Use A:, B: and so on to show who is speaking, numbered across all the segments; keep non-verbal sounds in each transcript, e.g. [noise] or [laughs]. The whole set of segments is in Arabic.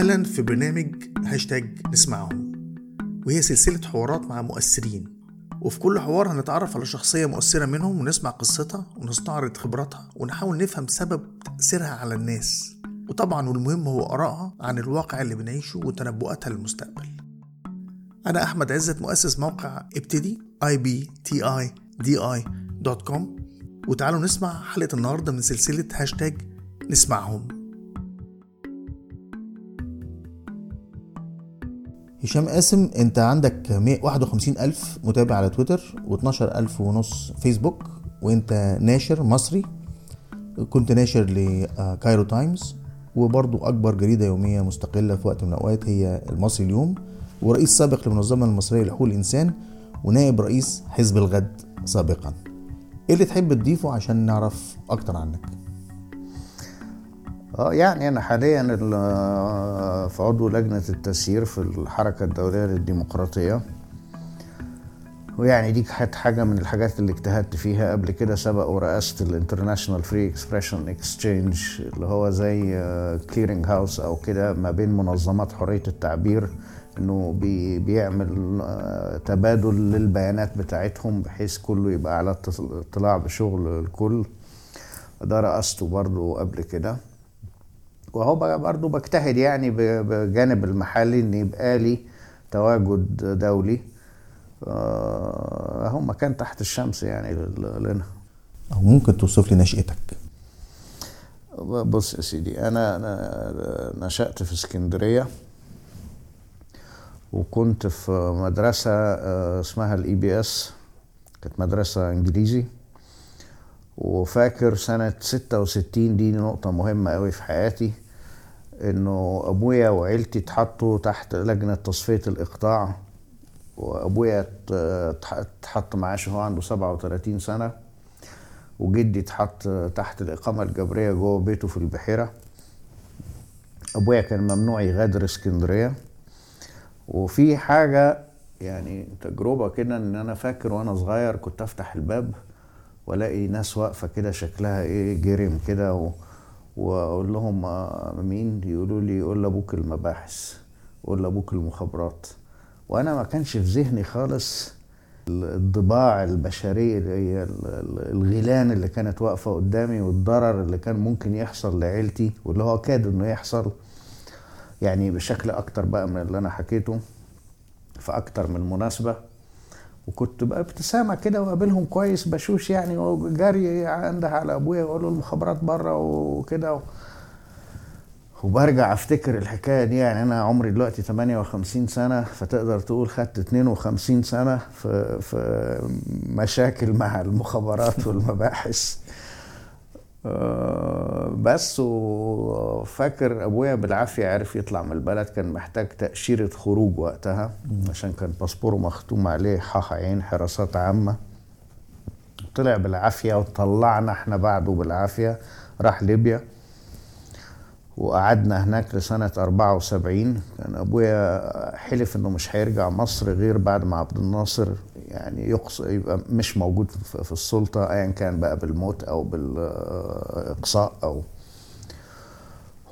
A: أهلا في برنامج هاشتاج نسمعهم وهي سلسلة حوارات مع مؤثرين. وفي كل حوار هنتعرف على شخصية مؤثرة منهم ونسمع قصتها ونستعرض خبراتها ونحاول نفهم سبب تأثيرها على الناس. وطبعا والمهم هو آرائها عن الواقع اللي بنعيشه وتنبؤاتها للمستقبل. أنا أحمد عزت مؤسس موقع ابتدي ibtidi.com وتعالوا نسمع حلقة النهاردة من سلسلة هاشتاج نسمعهم. هشام قاسم انت عندك 151 ألف متابع على تويتر و12 ألف ونص فيسبوك وانت ناشر مصري. كنت ناشر ل Cairo Times وبرضو أكبر جريدة يومية مستقلة في وقت من الأوقات هي المصري اليوم. ورئيس سابق للمنظمة المصرية لحقوق الإنسان ونائب رئيس حزب الغد سابقا. إيه اللي تحب تضيفه عشان نعرف أكتر عنك؟
B: آه يعني أنا حاليا ال- في عضو لجنة التسيير في الحركة الدولية للديمقراطية. ويعني دي كانت حاجة من الحاجات اللي اجتهدت فيها. قبل كده سبق ورأست ال International Free Expression Exchange اللي هو زي clearing house أو كده ما بين منظمات حرية التعبير إنه بي بيعمل آه، تبادل للبيانات بتاعتهم بحيث كله يبقى على اطلاع بشغل الكل. ده رأسته برضو قبل كده. وهو برضو بجتهد يعني بجانب المحلي إن يبقى لي تواجد دولي. آه، هو مكان تحت الشمس يعني لنا.
A: أو ممكن توصف لي نشأتك.
B: بص يا سيدي أنا نشأت في اسكندرية وكنت في مدرسة آه، اسمها ال EBS كانت مدرسة إنجليزي. وفاكر سنة 66 دي نقطة مهمة قوي في حياتي إنه أبويا وعيلتي اتحطوا تحت لجنة تصفية الإقطاع وأبويا ات- اتح- اتحط معاش وهو عنده 37 سنة وجدي اتحط تحت الإقامة الجبرية جوه بيته في البحيرة. أبويا كان ممنوع يغادر اسكندرية. وفي حاجة يعني تجربة كده إن أنا فاكر وأنا صغير كنت أفتح الباب وألاقي ناس واقفة كده شكلها إيه جرم كده و... وأقول لهم آه، مين؟ يقولوا لي قول لأبوك المباحث قول لأبوك المخابرات. وأنا ما كانش في ذهني خالص الضباع البشرية اللي هي ال- ال- الغيلان اللي كانت واقفة قدامي والضرر اللي كان ممكن يحصل لعيلتي واللي هو كاد إنه يحصل. يعني بشكل أكتر بقى من اللي أنا حكيته. في أكتر من مناسبة وكنت بقى ابتسامة كده وقابلهم كويس بشوش يعني وجري عنده على أبويا وأقول له المخابرات بره وكده و... وبرجع أفتكر الحكاية دي. يعني أنا عمري دلوقتي 58 سنة فتقدر تقول خدت 52 سنة في في مشاكل مع المخابرات والمباحث. بس وفاكر أبويا بالعافية عرف يطلع من البلد كان محتاج تأشيرة خروج وقتها عشان كان باسبوره مختوم عليه حاح عين حراسات عامة. طلع بالعافية وطلعنا إحنا بعده بالعافية راح ليبيا. وقعدنا هناك لسنة 74 كان أبويا حلف إنه مش هيرجع مصر غير بعد ما عبد الناصر يعني يقص يبقى مش موجود في السلطة أيا كان بقى بالموت أو بالإقصاء أو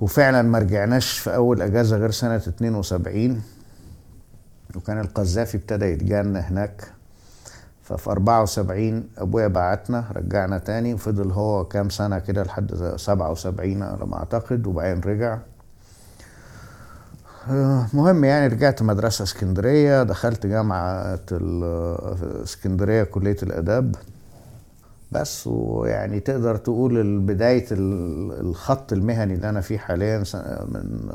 B: وفعلا ما رجعناش في أول أجازة غير سنة 72 وكان القذافي ابتدى يتجنى هناك. ففي 74 أبويا بعتنا رجعنا تاني وفضل هو كام سنة كده لحد 77 على ما أعتقد وبعدين رجع. مهم يعني رجعت مدرسة اسكندرية دخلت جامعة ال- في اسكندرية كلية الآداب. بس ويعني تقدر تقول بداية ال- الخط المهني اللي أنا فيه حاليا من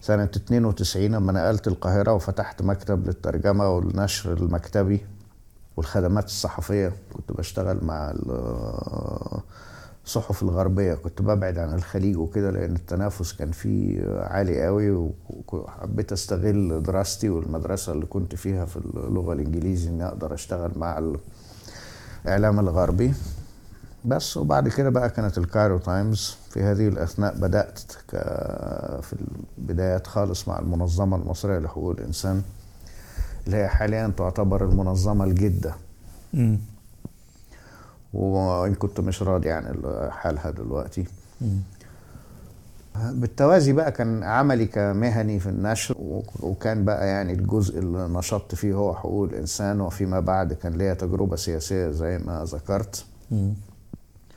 B: سنة 92 لما نقلت القاهرة وفتحت مكتب للترجمة والنشر المكتبي والخدمات الصحفية. كنت بشتغل مع الصحف الغربية. كنت ببعد عن الخليج وكده لأن التنافس كان فيه عالي قوي وحبيت أستغل دراستي والمدرسة اللي كنت فيها في اللغة الإنجليزي إني أقدر أشتغل مع الإعلام الغربي. بس وبعد كده بقى كانت الكايرو تايمز في هذه الأثناء بدأت في البدايات خالص مع المنظمة المصرية لحقوق الإنسان اللي هي حاليا تعتبر المنظمة الجدة. وإن كنت مش راضي عن ال- حالها دلوقتي. بالتوازي بقى كان عملي كمهني في النشر وكان بقى يعني الجزء اللي نشطت فيه هو حقوق الإنسان وفيما بعد كان ليا تجربة سياسية زي ما ذكرت.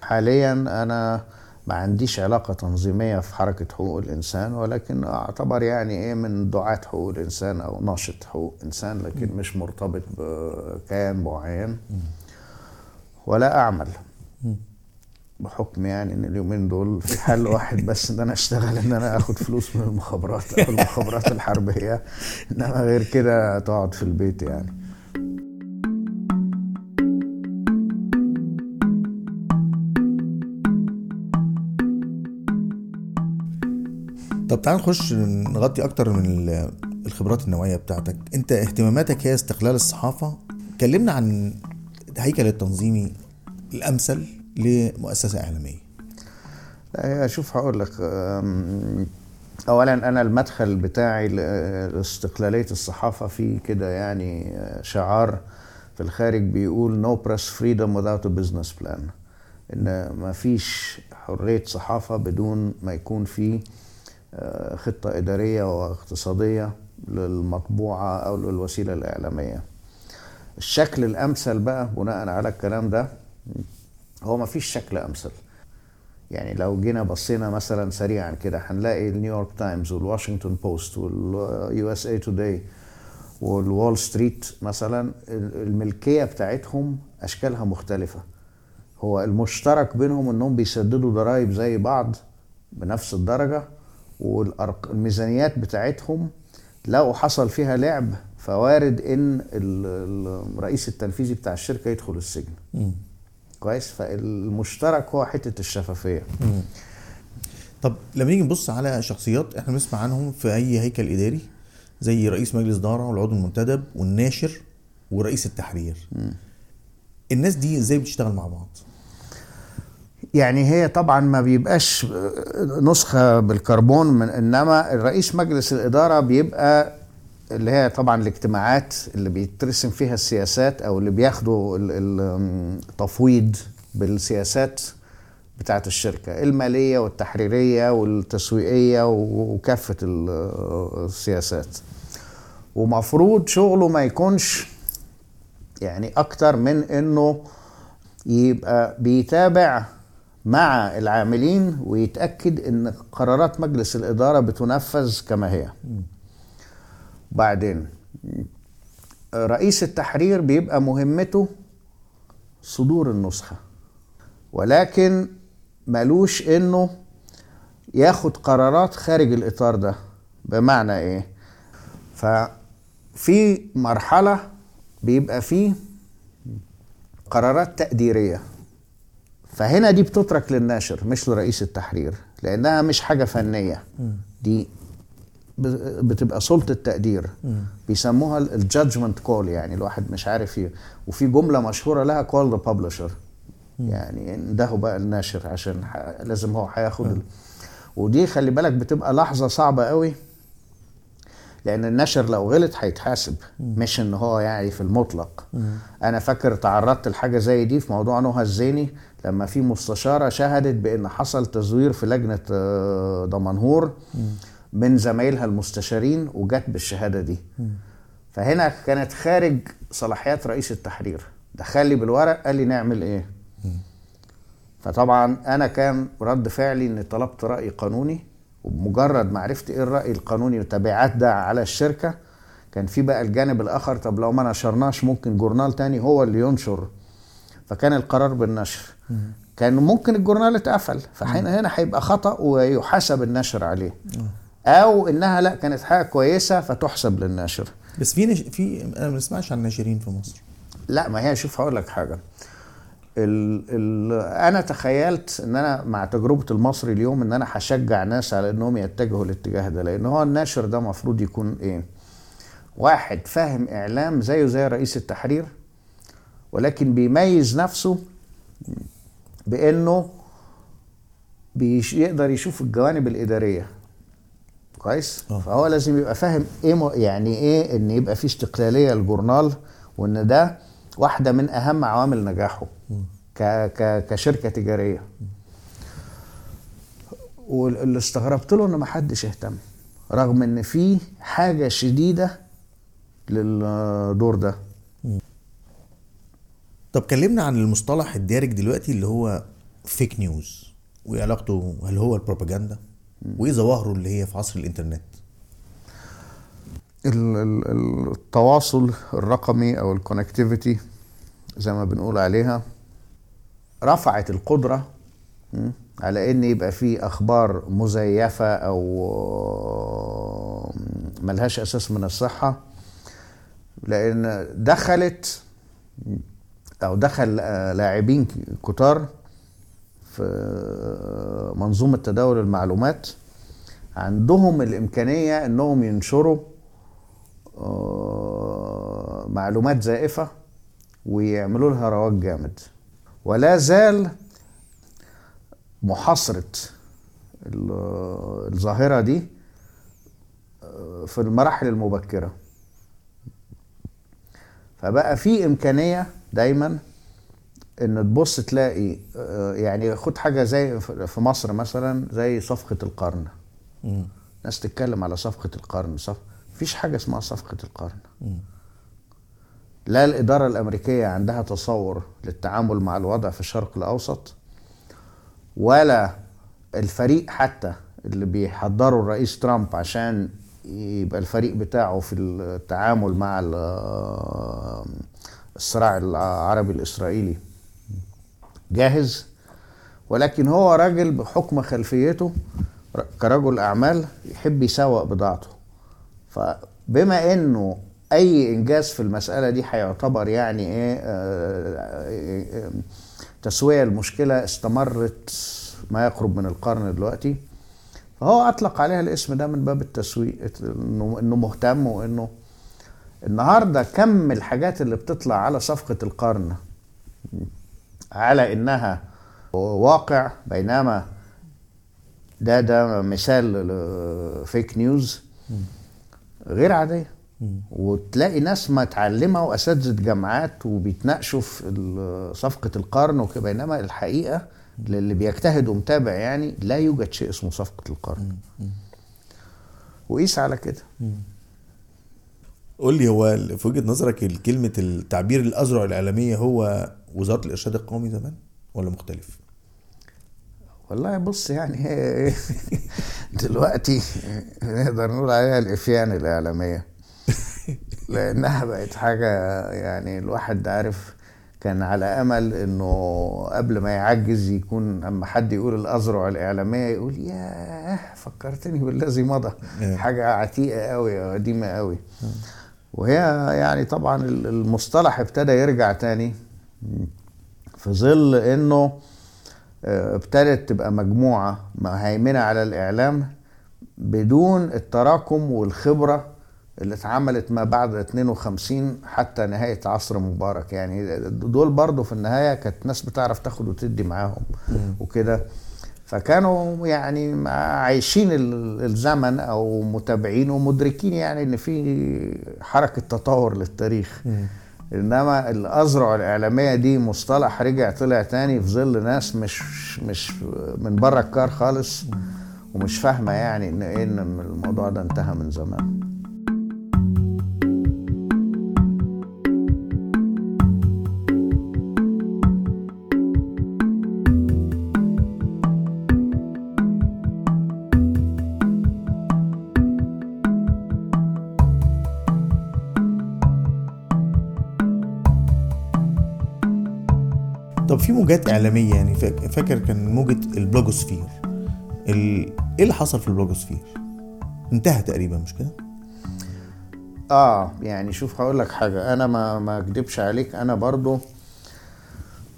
B: حاليا أنا ما عنديش علاقة تنظيمية في حركة حقوق الإنسان ولكن أعتبر يعني إيه من دعاة حقوق الإنسان أو ناشط حقوق إنسان لكن مش مرتبط بكيان معين. ولا أعمل. بحكم يعني إن اليومين دول في حل واحد بس إن أنا أشتغل إن أنا آخد فلوس من المخابرات أو المخابرات الحربية إنما غير كده تقعد في البيت يعني.
A: طب تعال نخش نغطي أكتر من ال- الخبرات النوعية بتاعتك. أنت اهتماماتك هي استقلال الصحافة؟ كلمنا عن الهيكل التنظيمي الأمثل لمؤسسة إعلامية.
B: لا، شوف هقول لك اولا أنا المدخل بتاعي لاستقلالية الصحافة في كده يعني شعار في الخارج بيقول no press freedom without a business plan. إن ما فيش حرية صحافة بدون ما يكون في آه، خطة إدارية واقتصادية للمطبوعة أو للوسيلة الإعلامية. الشكل الأمثل بقى بناء على الكلام ده هو ما فيش شكل أمثل. يعني لو جينا بصينا مثلا سريعا كده هنلاقي النيويورك تايمز والواشنطن بوست وال USA Today والوول ستريت مثلا الملكية بتاعتهم أشكالها مختلفة. هو المشترك بينهم إنهم بيسددوا ضرائب زي بعض بنفس الدرجة والميزانيات بتاعتهم لو حصل فيها لعب فوارد إن ال- الرئيس التنفيذي بتاع الشركة يدخل السجن.
A: مم.
B: كويس؟ فالمشترك هو حتة الشفافية.
A: طب لما نيجي نبص على شخصيات إحنا بنسمع عنهم في أي هيكل إداري زي رئيس مجلس إدارة والعضو المنتدب والناشر ورئيس التحرير. الناس دي إزاي بتشتغل مع بعض؟
B: يعني هي طبعا ما بيبقاش نسخة بالكربون من إنما الرئيس مجلس الإدارة بيبقى اللي هي طبعا الاجتماعات اللي بيترسم فيها السياسات أو اللي بياخدوا ال- ال- التفويض بالسياسات بتاعت الشركة المالية والتحريرية والتسويقية وكافة ال- السياسات. ومفروض شغله ما يكونش يعني أكتر من إنه يبقى بيتابع مع العاملين ويتأكد إن قرارات مجلس الإدارة بتنفذ كما هي. بعدين. رئيس التحرير بيبقى مهمته صدور النسخة ولكن ملوش إنه ياخد قرارات خارج الإطار ده. بمعنى إيه؟ ففي مرحلة بيبقى فيه قرارات تقديرية. فهنا دي بتترك للناشر مش لرئيس التحرير لأنها مش حاجة فنية. دي بتبقى سلطة تقدير. بيسموها ال judgment call يعني الواحد مش عارف إيه وفي جملة مشهورة لها call the publisher يعني اندهوا بقى الناشر عشان لازم هو هياخد. ودي خلي بالك بتبقى لحظة صعبة قوي لأن النشر لو غلط هيتحاسب. مش إن هو يعني في المطلق. أنا فاكر تعرضت لحاجة زي دي في موضوع نهى الزيني لما في مستشارة شهدت بإن حصل تزوير في لجنة آه، دمنهور. من زمايلها المستشارين وجت بالشهادة دي. فهنا كانت خارج صلاحيات رئيس التحرير. دخل لي بالورق قال لي نعمل إيه؟ فطبعا أنا كان رد فعلي إني طلبت رأي قانوني وبمجرد ما عرفت إيه الرأي القانوني وتبعات ده على الشركة كان في بقى الجانب الآخر طب لو ما نشرناش ممكن جورنال تاني هو اللي ينشر. فكان القرار بالنشر. كان ممكن الجورنال اتقفل. فهنا هنا هيبقى خطأ ويحاسب الناشر عليه. أو إنها لا كانت حاجة كويسة فتحسب للناشر.
A: بس في نش... في أنا ما بسمعش عن الناشرين في مصر.
B: لا ما هي شوف هقول لك حاجة. ال ال أنا تخيلت إن أنا مع تجربة المصري اليوم إن أنا هشجع ناس على إنهم يتجهوا الاتجاه ده لأن هو الناشر ده المفروض يكون إيه؟ واحد فاهم إعلام زيه زي رئيس التحرير ولكن بيميز نفسه بإنه بيش يقدر يشوف الجوانب الإدارية. كويس؟
A: آه.
B: فهو لازم يبقى فاهم إيه يعني إيه إن يبقى في استقلالية للجورنال وإن ده واحدة من أهم عوامل نجاحه ك ك كشركة تجارية. واللي استغربت له إن ما حدش اهتم رغم إن في حاجة شديدة للدور ده.
A: طب كلمنا عن المصطلح الدارج دلوقتي اللي هو fake news وإيه علاقته؟ هل هو البروباجندا؟ وايه ظواهره اللي هي في عصر الإنترنت.
B: ال- ال- التواصل الرقمي أو ال connectivity زي ما بنقول عليها رفعت القدرة على إن يبقى في أخبار مزيفة أو ملهاش أساس من الصحة لأن دخلت أو دخل آه، لاعبين كتار في منظومة تداول المعلومات عندهم الإمكانية إنهم ينشروا آه، معلومات زائفة ويعملوا لها رواج جامد. ولا زال محاصرة ال- الظاهرة دي آه، في المراحل المبكرة. فبقى في إمكانية دايما إن تبص تلاقي آه، يعني خد حاجة زي في مصر مثلا زي صفقة القرن.
A: مم.
B: ناس تتكلم على صفقة القرن صف... مفيش حاجة اسمها صفقة القرن. لا الإدارة الأمريكية عندها تصور للتعامل مع الوضع في الشرق الأوسط ولا الفريق حتى اللي بيحضره الرئيس ترامب عشان يبقى الفريق بتاعه في التعامل مع ال- الصراع العربي الإسرائيلي. جاهز؟ ولكن هو راجل بحكم خلفيته كرجل أعمال يحب يسوق بضاعته. فبما إنه أي إنجاز في المسألة دي هيعتبر يعني إيه آه، آه، آه، تسوية المشكلة استمرت ما يقرب من القرن دلوقتي فهو أطلق عليها الاسم ده من باب التسويق إنه مهتم وإنه النهارده كم الحاجات اللي بتطلع على صفقة القرن. على إنها واقع بينما ده ده مثال فيك نيوز غير عادية. وتلاقي ناس متعلمة وأساتذة جامعات وبيتناقشوا في صفقة القرن بينما الحقيقة للي بيجتهد ومتابع يعني لا يوجد شيء اسمه صفقة القرن. وقيس على كده.
A: قول لي هو في وجهة نظرك كلمة التعبير الازرع الاعلاميه هو وزارة الإرشاد القومي زمان ولا مختلف؟
B: والله بص يعني [laughs] دلوقتي نقدر نقول عليها الإفيان الإعلامية. [laughs] لأنها بقت حاجة يعني الواحد عارف كان على أمل إنه قبل ما يعجز يكون أما حد يقول الازرع الإعلامية يقول ياه فكرتني بالذي مضى.
A: إيه.
B: حاجة عتيقة قوي قديمة قوي. وهي يعني طبعا المصطلح ابتدى يرجع تاني. في ظل إنه آه، ابتدت تبقى مجموعة مهيمنة على الإعلام بدون التراكم والخبرة اللي اتعملت ما بعد 52 حتى نهاية عصر مبارك. يعني دول برضو في النهاية كانت ناس بتعرف تاخد وتدي معاهم وكده. فكانوا يعني عايشين ال- الزمن أو متابعين ومدركين يعني إن في حركة تطور للتاريخ. إنما الازرع الإعلامية دي مصطلح رجع طلع تاني في ظل ناس مش مش من بره الكار خالص ومش فاهمة يعني ان إن الموضوع ده انتهى من زمان.
A: طب في موجات إعلامية يعني فاك- فاكر كان موجة ال blogosphere ال... إيه اللي حصل في ال blogosphere؟ انتهى تقريبا مش كده؟
B: آه يعني شوف هقول لك حاجة أنا ما ما أكدبش عليك أنا برضو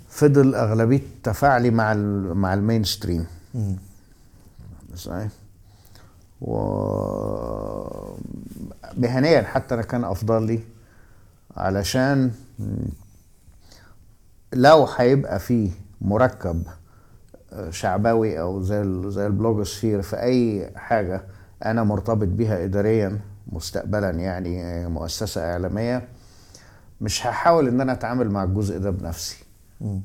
B: فضل أغلبية تفاعلي مع ال- مع ال
A: mainstream.
B: صحيح و مهنيا حتى أنا كان أفضل لي علشان لو هيبقى فيه مركب شعبوي أو زي زي البلوجوسفير في أي حاجة أنا مرتبط بيها اداريا مستقبلا يعني مؤسسة إعلامية مش هحاول إن أنا أتعامل مع الجزء ده بنفسي.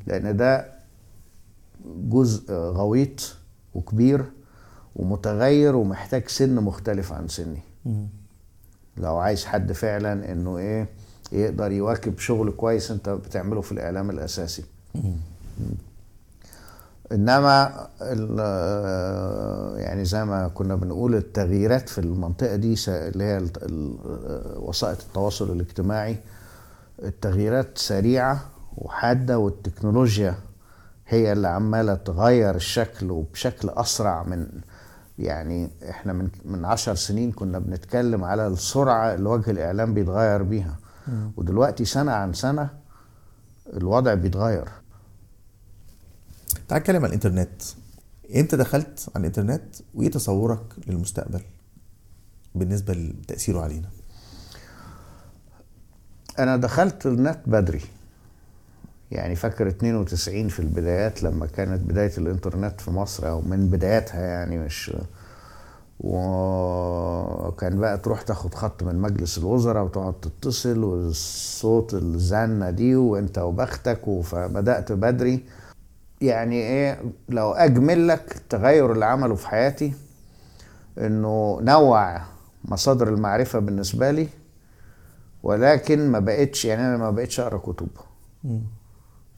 B: لأن ده جزء غويط وكبير ومتغير ومحتاج سن مختلف عن سني. لو عايز حد فعلا إنه إيه يقدر يواكب شغل كويس انت بتعمله في الإعلام الأساسي. إنما ال- يعني زي ما كنا بنقول التغييرات في المنطقة دي اللي هي ال- وسائط التواصل الاجتماعي التغييرات سريعة وحادة والتكنولوجيا هي اللي عمالة تغير الشكل وبشكل أسرع من يعني إحنا من من عشر سنين كنا بنتكلم على السرعة اللي وجه الإعلام بيتغير بيها. ودلوقتي سنة عن سنة الوضع بيتغير.
A: تعال نتكلم عن الإنترنت. انت دخلت على الإنترنت؟ وإيه تصورك للمستقبل بالنسبة لتأثيره علينا؟
B: أنا دخلت النت بدري. يعني فاكر 92 في البدايات لما كانت بداية الإنترنت في مصر أو من بداياتها يعني مش وكان بقى تروح تاخد خط من مجلس الوزراء وتقعد تتصل والصوت الزنة دي وانت وبختك فبدأت بدري. يعني إيه لو أجمل لك التغير اللي عمله في حياتي إنه نوع مصادر المعرفة بالنسبة لي ولكن ما بقتش يعني أنا ما بقتش أقرأ كتب.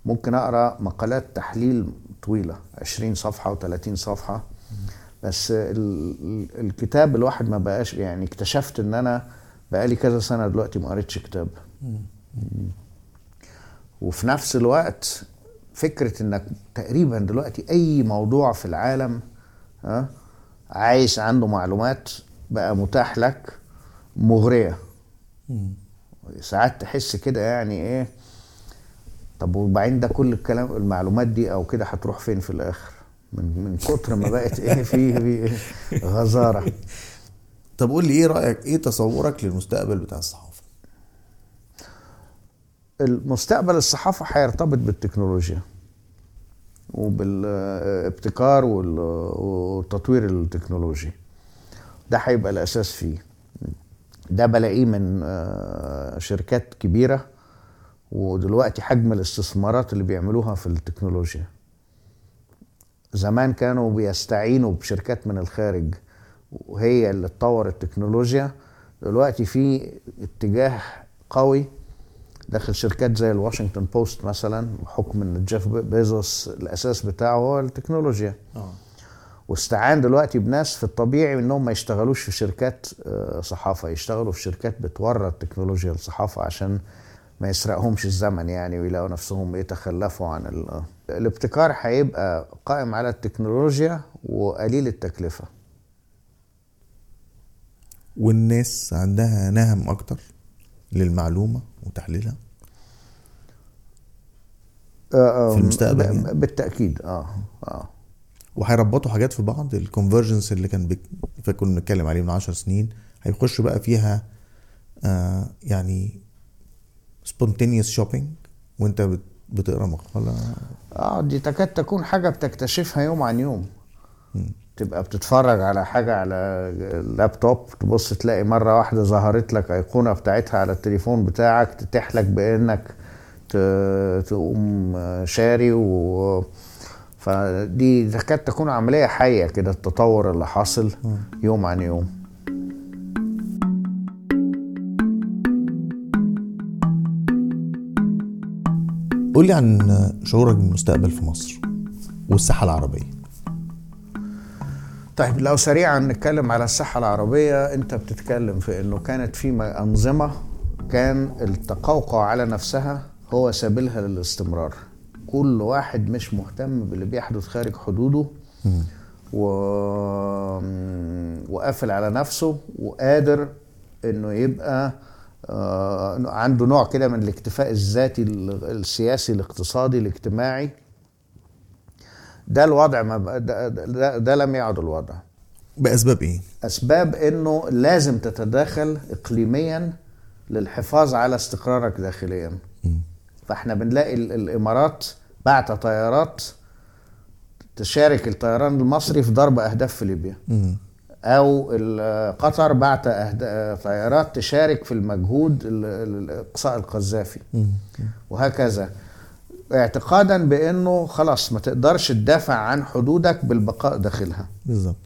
B: ممكن أقرأ مقالات تحليل طويلة 20 صفحة و30 صفحة. بس ال- ال- الكتاب الواحد ما بقاش يعني اكتشفت ان أنا بقالي كذا سنة دلوقتي ما قريتش كتاب. وفي نفس الوقت فكرة انك تقريبا دلوقتي أي موضوع في العالم ها عايز عنده معلومات بقى متاح لك مغرية. ساعات تحس كده يعني إيه طب وبعدين ده كل الكلام المعلومات دي أو كده هتروح فين في الآخر؟ من من كتر ما بقت إيه في غزارة.
A: طب قول لي إيه رأيك إيه تصورك للمستقبل بتاع الصحافة؟
B: المستقبل الصحافة هيرتبط بالتكنولوجيا وبالابتكار وال- والتطوير التكنولوجي ده هيبقى الأساس فيه. ده بلاقيه من آه، شركات كبيرة ودلوقتي حجم الاستثمارات اللي بيعملوها في التكنولوجيا. زمان كانوا بيستعينوا بشركات من الخارج وهي اللي تطور التكنولوجيا. دلوقتي في اتجاه قوي داخل شركات زي الواشنطن بوست مثلا بحكم إن جيف بيزوس الأساس بتاعه هو التكنولوجيا.
A: آه.
B: واستعان دلوقتي بناس في الطبيعي انهم ما يشتغلوش في شركات آه، صحافة يشتغلوا في شركات بتورد تكنولوجيا الصحافه عشان ما يسرقهمش الزمن يعني ويلاقوا نفسهم يتخلفوا عن ال- الابتكار هيبقى قائم على التكنولوجيا وقليل التكلفة.
A: والناس عندها نهم أكتر للمعلومة وتحليلها؟
B: آه، آه،
A: في المستقبل يعني؟
B: بالتأكيد آه آه.
A: وهيربطوا حاجات في بعض؟ الكونفرجنس اللي كان بك... كنا بنتكلم عليه من 10 سنين هيخشوا بقى فيها آه يعني spontaneous shopping وانت بت... بتقرا مقاله
B: آه دي تكاد تكون حاجة بتكتشفها يوم عن يوم. تبقى بتتفرج على حاجة على اللابتوب تبص تلاقي مرة واحدة ظهرت لك أيقونة بتاعتها على التليفون بتاعك تتيح لك بإنك ت- تقوم شاري و فدي تكاد تكون عملية حية كده التطور اللي حاصل يوم عن يوم.
A: قول لي عن شعورك بالمستقبل في مصر والساحة العربية.
B: طيب لو سريعا نتكلم على الصحة العربية أنت بتتكلم في إنه كانت في أنظمة كان التقوقع على نفسها هو سبيلها للاستمرار. كل واحد مش مهتم باللي بيحدث خارج حدوده و... وقافل على نفسه وقادر إنه يبقى عنده نوع كده من الاكتفاء الذاتي السياسي الاقتصادي الاجتماعي. ده الوضع ما ده, ده, ده لم يعد الوضع.
A: بأسباب إيه؟
B: أسباب إنه لازم تتداخل اقليميا للحفاظ على استقرارك داخليا. فإحنا بنلاقي ال- الإمارات بعت طيارات تشارك الطيران المصري في ضرب أهداف في ليبيا.
A: مم.
B: أو قطر بعت طيارات تشارك في المجهود ال- ال- اقصاء القذافي. وهكذا. اعتقادا بأنه خلاص ما تقدرش تدافع عن حدودك بالبقاء داخلها.
A: بالظبط.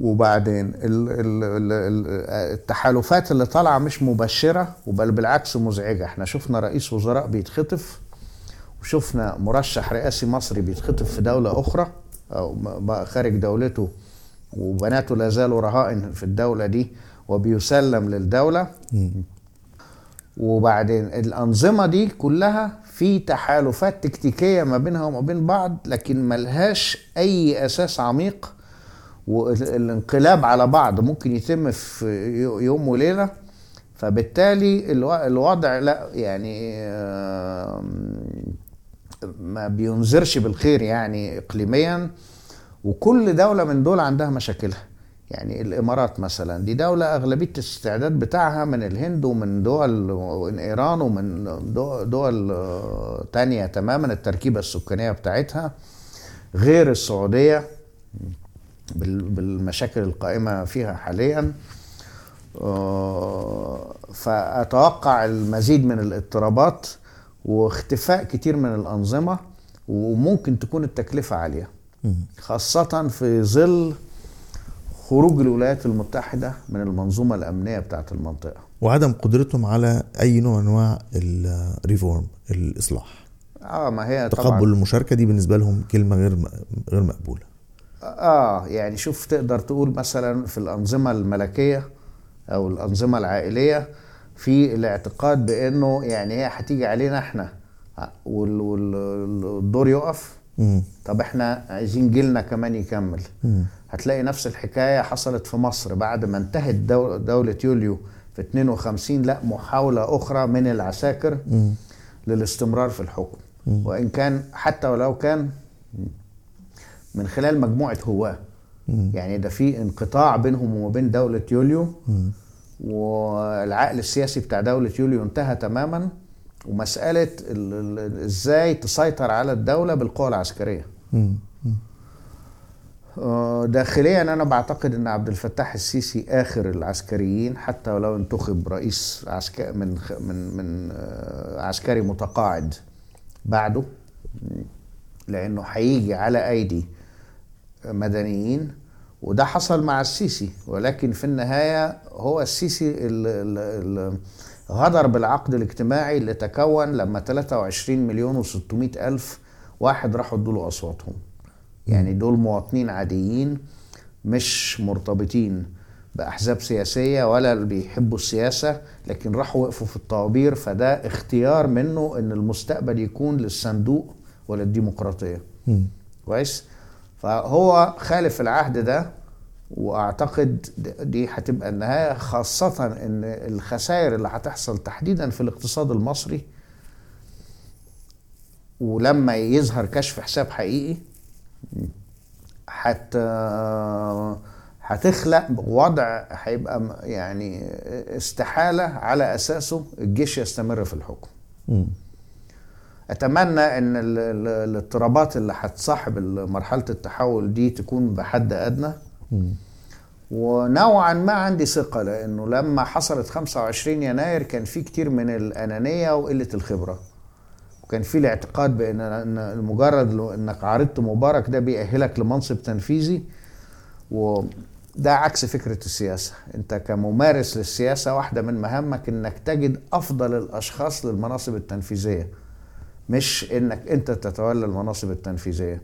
B: وبعدين ال- ال- ال- ال- التحالفات اللي طالعة مش مبشرة وبل بالعكس مزعجة. إحنا شفنا رئيس وزراء بيتخطف وشفنا مرشح رئاسي مصري بيتخطف في دولة أخرى أو خارج دولته وبناته لا زالوا رهائن في الدولة دي وبيسلم للدولة. وبعدين الأنظمة دي كلها في تحالفات تكتيكية ما بينها وما بين بعض لكن ملهاش أي أساس عميق. والانقلاب على بعض ممكن يتم في يوم وليلة. فبالتالي الو- الوضع لا يعني ما بينذرش بالخير يعني إقليميا. وكل دولة من دول عندها مشاكلها. يعني الإمارات مثلا دي دولة أغلبية الاستعداد بتاعها من الهند ومن دول ومن إيران ومن دول, تانية تماما التركيبة السكانية بتاعتها. غير السعودية بال- بالمشاكل القائمة فيها حاليا. آه، فأتوقع المزيد من الاضطرابات واختفاء كتير من الأنظمة وممكن تكون التكلفة عالية. خاصة في ظل خروج الولايات المتحدة من المنظومة الأمنية بتاعت المنطقة.
A: وعدم قدرتهم على أي نوع من أنواع الريفورم الإصلاح.
B: آه ما هي
A: تقبل
B: طبعا
A: المشاركة دي بالنسبة لهم كلمة غير غير مقبولة.
B: آه يعني شوف تقدر تقول مثلا في الأنظمة الملكية أو الأنظمة العائلية في الاعتقاد بأنه يعني هي هتيجي علينا إحنا. وال- والدور يقف
A: مم.
B: طب إحنا عايزين جيلنا كمان يكمل.
A: مم.
B: هتلاقي نفس الحكاية حصلت في مصر بعد ما انتهت دو- دولة يوليو في 52 لأ محاولة أخرى من العساكر
A: مم.
B: للاستمرار في الحكم. وإن كان حتى ولو كان من خلال مجموعة هواة يعني ده في انقطاع بينهم وما بين دولة يوليو. والعقل السياسي بتاع دولة يوليو انتهى تماما. ومسألة ال- ال- إزاي تسيطر على الدولة بالقوى العسكرية
A: مم.
B: آه، داخليا أنا بعتقد إن عبد الفتاح السيسي آخر العسكريين حتى ولو انتخب رئيس عسكري من من من آه، عسكري متقاعد بعده لأنه هيجي على أيدي مدنيين وده حصل مع السيسي ولكن في النهاية هو السيسي اللي غدر بالعقد الاجتماعي اللي تكون لما 23 مليون و600 ألف واحد راحوا ادوا له أصواتهم. يعني دول مواطنين عاديين مش مرتبطين بأحزاب سياسية ولا اللي بيحبوا السياسة لكن راحوا وقفوا في الطوابير فده اختيار منه إن المستقبل يكون للصندوق وللديمقراطيه
A: مم.
B: كويس؟ فهو خالف العهد ده وأعتقد دي هتبقى النهاية خاصة إن الخسائر اللي هتحصل تحديدا في الاقتصاد المصري ولما يظهر كشف حساب حقيقي حت هتخلق وضع هيبقى م- يعني استحالة على أساسه الجيش يستمر في الحكم
A: مم.
B: أتمنى إن ال- ال- الإضطرابات اللي هتصاحب مرحلة التحول دي تكون بحد
A: أدنى.
B: ونوعا ما عندي ثقة لأنه لما حصلت 25 يناير كان في كتير من الأنانية وقلة الخبرة. وكان في الاعتقاد بأن مجرد إنك عارضت مبارك ده بيأهلك لمنصب تنفيذي وده عكس فكرة السياسة. أنت كممارس للسياسة واحدة من مهامك إنك تجد أفضل الأشخاص للمناصب التنفيذية مش إنك أنت تتولى المناصب التنفيذية.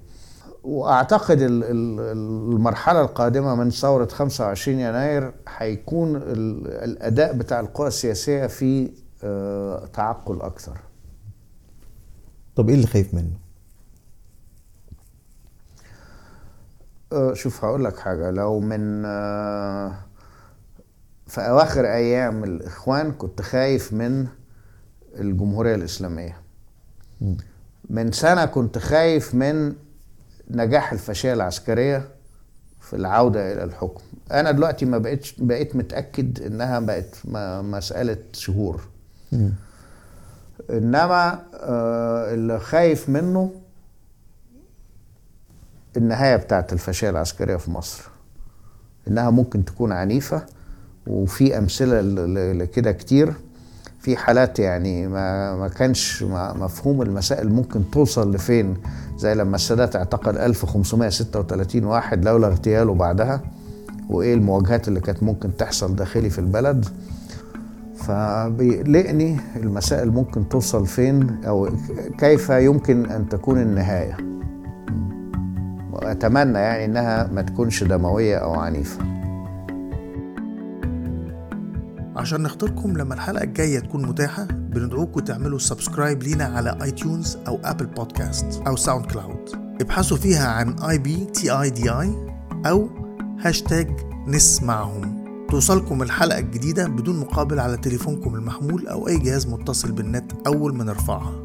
B: وأعتقد ال- ال- المرحلة القادمة من ثورة 25 يناير هيكون ال- الأداء بتاع القوى السياسية في آه، تعقل أكثر
A: طب إيه اللي خايف منه؟
B: آه، شوف هقول لك حاجة لو من آه، في أواخر أيام الإخوان كنت خايف من الجمهورية
A: الإسلامية.
B: من سنة كنت خايف من نجاح الفاشيه العسكرية في العودة إلى الحكم. أنا دلوقتي ما بقتش بقيت متأكد إنها بقت مسألة شهور.
A: مم.
B: إنما آه، اللي خايف منه النهاية بتاعت الفاشيه العسكرية في مصر. إنها ممكن تكون عنيفة وفي أمثلة لكده كتير. في حالات يعني ما ما كانش مفهوم المسائل ممكن توصل لفين. زي لما السادات اعتقل 1536 واحد لولا اغتياله بعدها وإيه المواجهات اللي كانت ممكن تحصل داخلي في البلد. فبيقلقني المسائل ممكن توصل فين أو كيف يمكن أن تكون النهاية. وأتمنى يعني إنها ما تكونش دموية أو عنيفة.
A: عشان نختاركم لما الحلقة الجاية تكون متاحة بندعوكم تعملوا subscribe لينا على iTunes أو Apple Podcast أو SoundCloud ابحثوا فيها عن اي بي تي اي دي اي أو هاشتاج نسمعهم. توصلكم الحلقة الجديدة بدون مقابل على تليفونكم المحمول أو أي جهاز متصل بالنت أول ما نرفعها.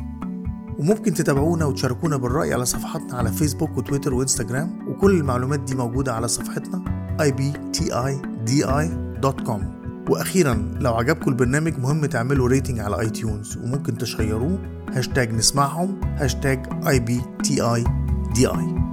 A: وممكن تتابعونا وتشاركونا بالرأي على صفحاتنا على فيسبوك وتويتر وإنستجرام وكل المعلومات دي موجودة على صفحتنا ibtidi.com وأخيرا لو عجبكم البرنامج مهم تعملوا rating على iTunes وممكن تشيروه. هاشتاج نسمعهم hashtag IBT IDI